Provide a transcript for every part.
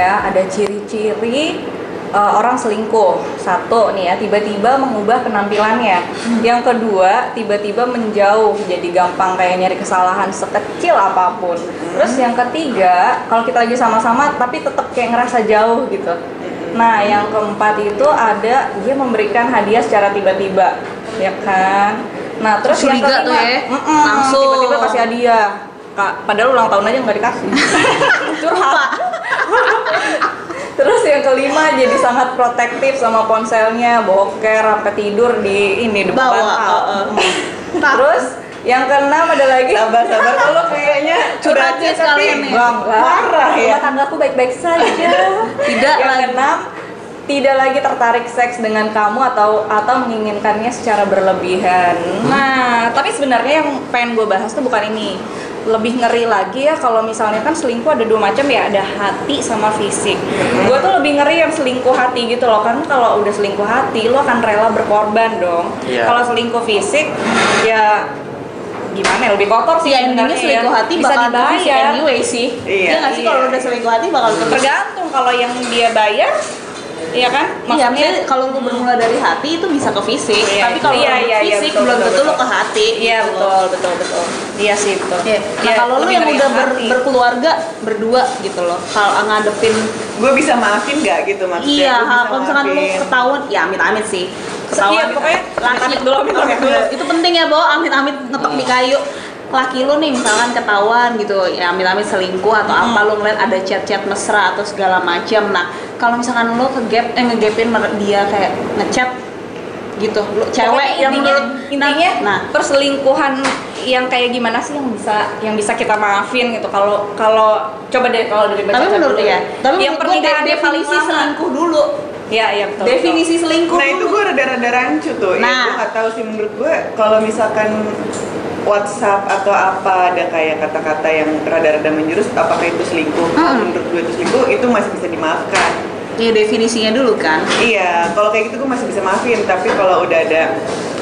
ya ada ciri-ciri uh, orang selingkuh. Satu nih ya tiba-tiba mengubah penampilannya. Yang kedua tiba-tiba menjauh. Jadi gampang kayak nyari kesalahan sekecil apa pun. Terus yang ketiga kalau kita lagi sama-sama tapi tetap kayak ngerasa jauh gitu. Nah yang keempat itu ada dia memberikan hadiah secara tiba-tiba. Ya kan? Nah terus yang Curiga kelima tuh ya, mm-mm, langsung. tiba-tiba kasih hadiah Kak, padahal ulang tahun aja nggak dikasih curhat Terus yang kelima jadi sangat protektif sama ponselnya, boker sampai tidur di ini di Bawa, uh-uh. Hmm. Terus yang keenam ada lagi sabar sabar kalau kayaknya Curhatnya tapi nih. Enggak, enggak. marah ya Rumah tanggaku baik-baik saja. Tidak yang lagi. keenam tidak lagi tertarik seks dengan kamu atau atau menginginkannya secara berlebihan. Nah, tapi sebenarnya yang pengen gue bahas tuh bukan ini. Lebih ngeri lagi ya kalau misalnya kan selingkuh ada dua macam ya, ada hati sama fisik. Gue tuh lebih ngeri yang selingkuh hati gitu loh, karena kalau udah selingkuh hati, lo akan rela berkorban dong. Iya. Kalau selingkuh fisik, ya gimana ya lebih kotor sih ya intinya sebenarnya selingkuh ya. hati bisa bakal dibayar anyway sih Iya, iya nggak sih iya. kalau udah selingkuh hati bakal terus tergantung kalau yang dia bayar iya kan Iya, maksudnya maksudnya kalau lu bermula dari hati itu bisa ke fisik, Iya, tapi kalau iya, iya, iya, fisik betul, belum betul, tentu lu betul. ke hati. iya gitu betul betul betul iya sih betul Iya. Nah, Iya, kalau lu lebih yang udah ber- berkeluarga berdua gitu loh, kalau ngadepin gue bisa maafin nggak gitu maksudnya iya, kalau misalkan lu maafin. ketahuan, ya amit-amit sih. Iya, pokoknya laki amit dulu, amit Oke, dulu. Itu penting ya, Bo. Amit-amit ngetok di kayu. Laki lu nih misalkan ketahuan gitu, ya amit-amit selingkuh atau Hmm. apa lu ngeliat ada chat-chat mesra atau segala macam. Nah, kalau misalkan lu ke gap eh ngegapin dia kayak ngechat gitu, lu cewek Pokoknya yang intinya, menurut intinya nah, perselingkuhan yang kayak gimana sih yang bisa yang bisa kita maafin gitu kalau kalau coba deh kalau dari tapi Baca menurut dulu. ya, tapi yang de- pernikahan paling definisi lama. selingkuh dulu. Iya, iya betul. definisi selingkuh nah itu gue rada-rada rancu tuh ya Nah. gue nggak tahu sih menurut gue kalau misalkan WhatsApp atau apa ada kayak kata-kata yang rada-rada menjurus apakah itu selingkuh Hmm. menurut gue itu selingkuh itu masih bisa dimaafkan Ya definisinya dulu kan. Iya, kalau kayak gitu gue masih bisa maafin, tapi kalau udah ada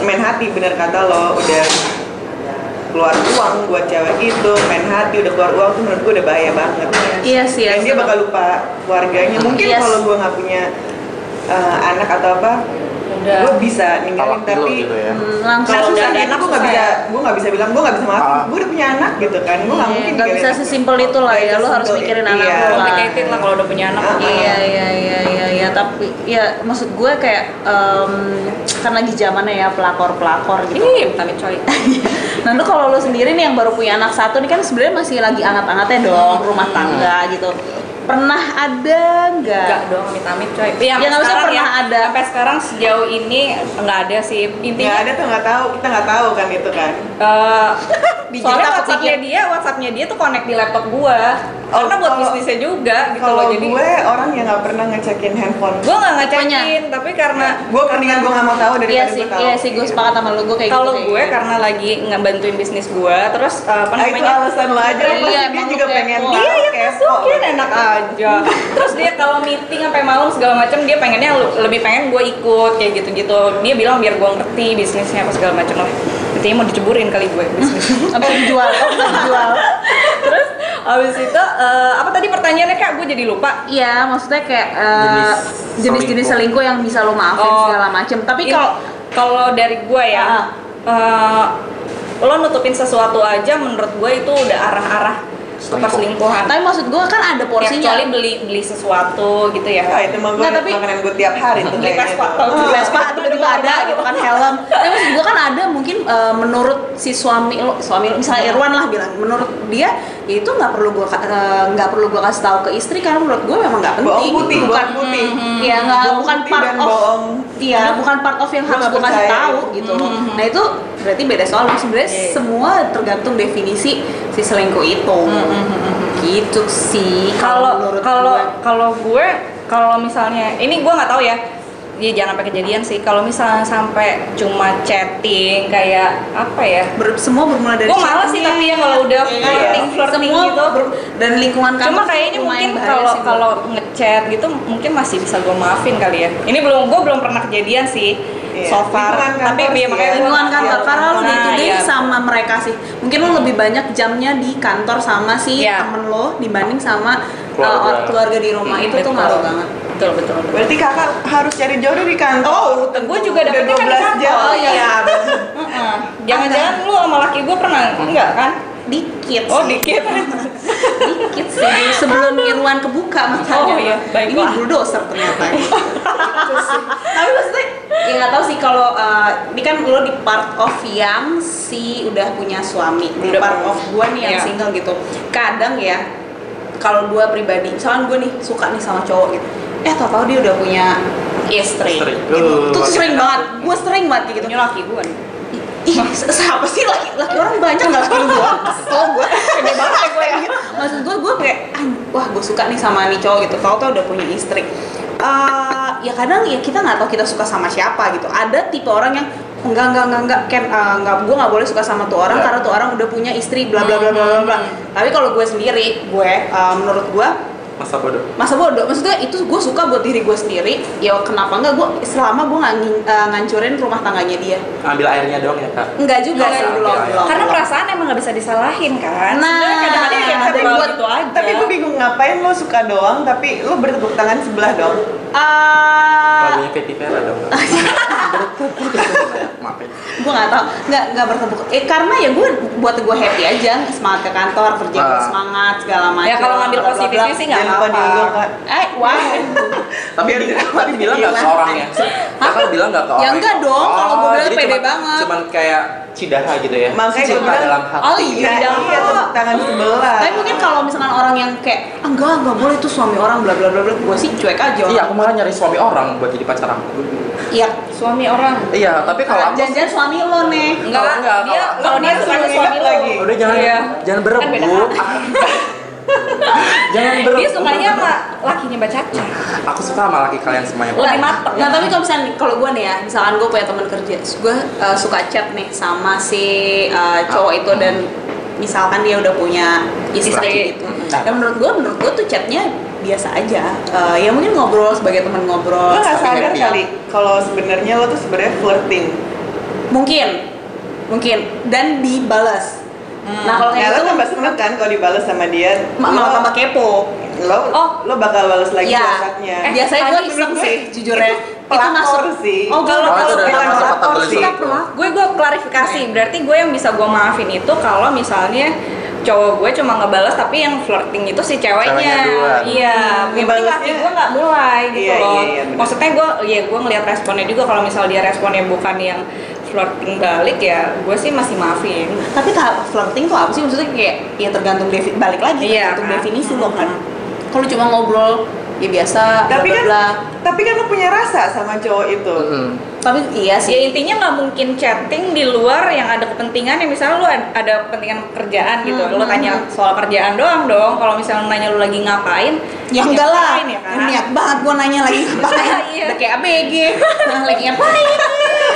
main hati bener kata lo, udah keluar uang buat cewek itu, main hati udah keluar uang tuh menurut gue udah bahaya banget. Iya sih, Dan dia asal- bakal lupa keluarganya. Mungkin Yes. kalau gue nggak punya uh, anak atau apa, Udah. gue bisa ninggalin Talak tapi gitu ya. Hmm, langsung Nah, Kalau susah gitu, anak gue nggak bisa, ya? gue nggak bisa bilang gue nggak bisa maafin, Ah. gue udah punya anak gitu kan, gue nggak Iya, mungkin nggak bisa anak. sesimpel itu lah ya, lu harus mikirin anak iya. lu lah. complicated lah kalau udah punya anak. Ah. Iya iya iya iya iya tapi ya maksud gue kayak em, kan lagi zamannya ya pelakor pelakor gitu. Ih, amit coy. Nah lu kalau lu sendiri nih yang baru punya anak satu nih kan sebenarnya masih lagi anget-angetnya dong rumah tangga gitu. Pernah ada nggak? Enggak dong, amit-amit coy. Ya, Ya, nggak usah sekarang pernah ya, ada. Sampai sekarang sejauh ini nggak ada sih. Nggak Intinya ada tuh nggak tahu, kita nggak tahu kan itu kan. eh Digital soalnya. WhatsAppnya dia, WhatsAppnya dia tuh connect di laptop gua. Oh, Karena buat kalau- bisnisnya juga gitu Kalau loh. Jadi gue orang yang nggak pernah ngecekin handphone. gua nggak Pokoknya. ngecekin, tapi karena gue mendingan gue nggak mau tahu Iya daripada sih, gue tahu. iya sih gue sepakat sama lu gue kayak kalau gitu. gue kayak karena lagi ngebantuin bisnis gua, terus eh, apa Ah, itu namanya? alasan lo aja, Iya, pasti dia juga pengen tahu. Iya, ya masukin enak aja. Terus dia kalau meeting sampai malam segala macam dia pengennya lebih pengen gue ikut kayak gitu-gitu. Dia bilang biar gue ngerti bisnisnya apa segala macam lah. Intinya mau diceburin kali gue bisnis. Abis dijual, abis dijual. Habis itu eh, apa tadi pertanyaannya kak? Gue jadi lupa. Iya, maksudnya kayak Jenis jenis-jenis selingkuh. yang bisa lo maafin Oh. segala macem. Tapi kalau kalau dari gue ya, Ah. eh, lo nutupin sesuatu aja menurut gue itu udah arah-arah ke Selingkuh. perselingkuhan. tapi maksud gue kan ada Ya, porsinya. kecuali beli beli sesuatu gitu ya. Wah, itu mah gue Nggak, tapi- makanan gue tiap hari tuh Beli kayaknya Vespa, tuh. tau. Oh, Vespa tiba-tiba ada gitu kan helm. Tapi maksud gue kan eh, menurut si suami lo, suami lo misalnya Irwan lah bilang, menurut dia ya itu nggak perlu gue nggak perlu gue kasih tahu ke istri karena menurut gue memang nggak Bohong penting. putih, bukan bohong putih. Iya nggak bukan putih part dan of bohong. Iya, bukan part of yang Gua harus gue kasih tahu gitu loh. Nah itu berarti beda soal sebenarnya Iya. semua tergantung definisi si selingkuh itu. Gitu sih. kalau kalau kalau gue kalau misalnya ini gue nggak tahu ya ya jangan sampai kejadian sih. Kalau misalnya sampai cuma chatting kayak apa ya? Ber- semua bermula dari gue malas sih tapi ya kalau udah Iya. flirting flirting semua gitu. Ber- dan lingkungan cuma kampus kayaknya mungkin kalau kalau ngechat gitu mungkin masih bisa gue maafin kali ya. Ini belum gue belum pernah kejadian sih Iya. so far Lingkungan kantor tapi sih ya makanya ya. lingkungan nggak- kantor karena lo day to day iya. sama mereka sih mungkin lo lebih banyak jamnya di kantor sama si Iya. temen lo dibanding sama Keluarga. uh, keluarga di rumah Hmm, itu tuh ngaruh banget betul betul, betul. Berarti kakak harus cari jodoh di kantor. Oh, gue juga dapetnya kan di 12 jam. kantor. Oh iya. Heeh. Jangan-jangan lu sama laki gue pernah enggak kan? dikit Oh dikit. dikit sih sebelum Irwan kebuka makanya Oh, iya, ini bulldozer ternyata tapi maksudnya ya nggak tahu sih kalau uh, ini kan lo di part of yang si udah punya suami di Udah part of gue nih yang Iya. single gitu kadang ya kalau gue pribadi misalnya gue nih suka nih sama cowok gitu eh tau tau dia udah punya istri, Istri. gitu. Uh, Itu makin sering banget gue sering banget gitu Punya laki gue nih. Ih, siapa sih laki, laki orang banyak nggak laki lu doang? Kesel gue, pede banget gue ya. Maksud gue, gue kayak, "Ah, wah gue suka nih sama nih cowok gitu. Tau tau udah punya istri. Eh, ya kadang ya kita nggak tahu kita suka sama siapa gitu. Ada tipe orang yang enggak enggak enggak enggak Ken, eh, enggak gue nggak boleh suka sama tuh orang Ya. karena tuh orang udah punya istri bla bla bla bla bla bla. Tapi kalau gue sendiri, gue eh, menurut gue masa bodoh masa bodoh maksudnya itu gue suka buat diri gue sendiri ya kenapa enggak gue selama gue nggak eh, ngancurin rumah tangganya dia ambil airnya doang ya kak Enggak juga Enggak sih, belum, belum. Karena perasaan emang nggak bisa disalahin kan. Nah, kadang-kadang ya tapi buat- gitu aja. Tapi gue bingung ngapain lo suka doang, tapi lo bertepuk tangan sebelah dong. Ah, lagunya Katy Perry dong maaf ya gue nggak tahu, nggak nggak bertepuk. Eh karena ya gue buat gue happy aja, semangat ke kantor, kerja Ah. semangat segala macam. Ya kalau ngambil positifnya sih nggak apa-apa. Eh, wah. tapi Biar dia tapi bilang nggak ke hilang. orangnya kakak bilang nggak ke Ya orang enggak dong, kalau gue bilang jadi pede cuman- banget. cuman kayak cidaha gitu ya Makanya gue cinta bilang, dalam hati oh iya, Iya, iya, tangan sebelah. Tapi mungkin kalau misalkan orang yang kayak "Ah, enggak enggak boleh itu suami orang bla bla bla bla, gue sih cuek aja. iya aku malah nyari suami orang buat jadi pacar aku Iya. Suami orang. iya tapi kalau aku Jangan-jangan suami lo nih. Enggak, Kalau enggak, dia kalau- kalau dia suka masih suami lo. lagi. udah jangan Iya. jangan Kan berebut jangan berebut Dia sukanya sama lakinya Mbak Caca. aku suka sama laki kalian semuanya Lebih mateng. Nah tapi kalau misalnya kalau gue nih ya, misalkan gue punya teman kerja, gue uh, suka chat nih sama si uh, cowok itu dan misalkan dia udah punya istri gitu. Hmm. Dan menurut gue, menurut gue tuh chatnya biasa aja. Uh, ya mungkin ngobrol sebagai teman ngobrol. Lo nggak sadar kali kalau sebenarnya lo tuh sebenarnya flirting. Mungkin, mungkin dan dibalas. Nah kalau kayak gitu, tambah seneng kan kalau dibalas sama dia. ma- malah lo- tambah kepo. Lo, Oh. lo bakal balas lagi Iya. WhatsApp-nya. Eh, biasanya gue iseng gue- sih, jujurnya. itu pelakor sih. Oh, gue Kalau- kalau bukan pelakor sih. gue gue klarifikasi berarti gue yang bisa gue maafin itu kalau misalnya cowok gue cuma ngebalas tapi yang flirting itu si ceweknya, iya yang penting laki gue nggak mulai gitu Iya, loh iya, iya, maksudnya gue ya gue ngeliat responnya juga kalau misal dia responnya bukan yang flirting balik ya gue sih masih maafin Tapi tahap flirting tuh apa sih? Maksudnya kayak ya tergantung defi balik lagi Iya, tergantung kan. definisi lo kan. Kalau cuma ngobrol ya biasa Tapi bla, kan, bla, tapi kan lo punya rasa sama cowok itu. Mm-mm. tapi iya ya sih. intinya nggak mungkin chatting di luar yang ada kepentingan ya misalnya lu ad- ada kepentingan kerjaan gitu Hmm, lu hmm, tanya hmm. soal kerjaan doang dong kalau misalnya nanya lu lagi ngapain Ya enggak lah, ya kan niat banget gua nanya lagi ngapain Iya. Kayak ABG, nah, lagi ngapain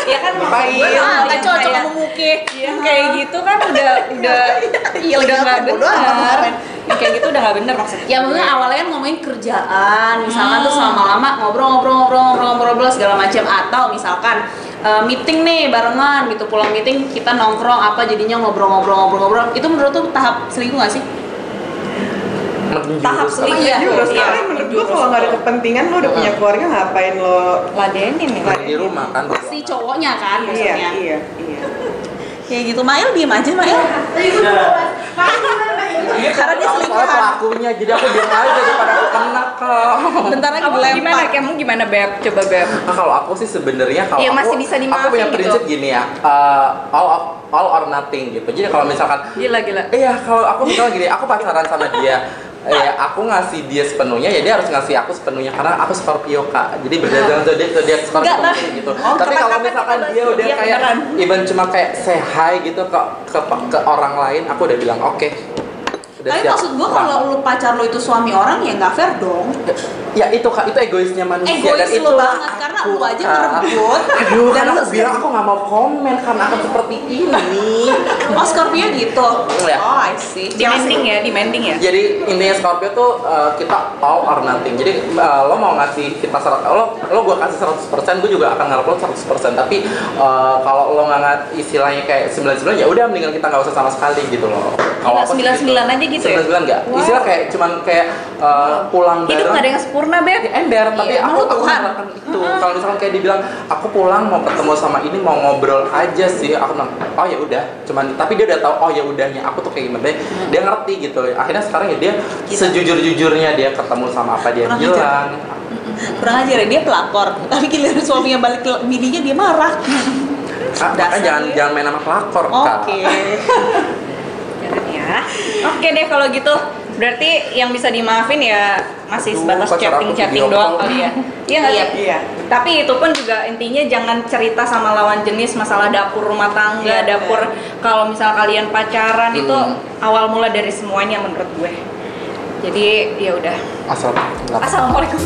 ya kan Ngapain? Ah, nggak cocok muke yang kayak gitu kan udah udah Iya, udah nggak benar kayak gitu udah nggak bener maksudnya. Ya maksudnya awalnya kan ngomongin kerjaan, misalkan Hmm. tuh lama-lama ngobrol-ngobrol-ngobrol-ngobrol segala macam atau misalkan eh, meeting nih barengan gitu. Pulang meeting kita nongkrong apa jadinya ngobrol-ngobrol-ngobrol-ngobrol itu menurut tuh tahap selingkuh gak sih? Tahap selingkuh. Iya. Jurus, Iya, menurut gue jurus kalau nggak ada kepentingan lo udah punya keluarga ngapain lo ladenin ya? Di rumah kan Si cowoknya kan Iya, maksudnya. iya, iya. Kayak gitu, Mail diem aja Mail. Karena dia Aku selingkuhan. pelakunya jadi aku diam aja daripada aku kena kak. Bentar lagi kamu gimana kamu gimana beb? Coba beb. Nah, kalau aku sih sebenarnya kalau Iya, aku, masih bisa aku punya gitu. prinsip gini ya, uh, all of, all or nothing gitu. Jadi kalau misalkan, gila gila. Iya kalau aku misalnya gini, aku pacaran sama dia, eh aku ngasih dia sepenuhnya, ya dia harus ngasih aku sepenuhnya karena aku Scorpio kak. Jadi berdasarkan zodiak zodiak Scorpio gitu. Oh, Tapi kalau misalkan dia udah kayak beneran. even cuma kayak say hi gitu ke ke, ke orang lain, aku udah bilang oke. Udah Tapi siap maksud gue perang. kalau lu pacar lu itu suami orang ya nggak fair dong. Ya itu kak itu egoisnya manusia Egois dan itulah banget karena aku, aja Kak. ngerebut. Aduh, dan aku bilang aku nggak mau komen karena akan seperti ini. Oh Scorpio gitu. Ya. Oh I see. demanding ya demanding ya Jadi intinya Scorpio tuh uh, kita all or nothing. Jadi uh, lo mau ngasih kita serat, lo lo gue kasih 100%, gue juga akan ngarep lo 100%. Tapi uh, kalau lo nggak ngat- istilahnya kayak 99 ya udah mendingan kita nggak usah sama sekali gitu loh. Kalau aku sih 99 aja gitu ya? 99 nggak. Wow. Istilah kayak cuman kayak uh, pulang hidup bareng. nggak ada yang sempurna beb Ya, ember, tapi Iya, aku aku Tuhan. itu. Kalau misalkan kayak dibilang aku pulang mau ketemu sama ini mau ngobrol aja sih, aku bilang oh ya udah. Cuman tapi dia udah tahu oh ya udahnya aku tuh kayak gimana. Dia ngerti gitu. Akhirnya sekarang ya dia sejujur-jujurnya dia ketemu sama apa dia Kurang bilang. Kurang ajar ya dia pelakor. Tapi giliran suaminya balik ke bininya dia marah. Ah, makanya Dasar jangan ya. jangan main sama pelakor Oke. kak. Jangan ya oke deh kalau gitu berarti yang bisa dimaafin ya masih sebatas pacar aku chatting chatting video doang kali ya? Iya nggak sih? Iya. tapi itu pun juga intinya jangan cerita sama lawan jenis masalah dapur rumah tangga Iya, dapur. kalau misal kalian pacaran itu Hmm. awal mula dari semuanya menurut gue. Jadi ya udah. Asal. assalamualaikum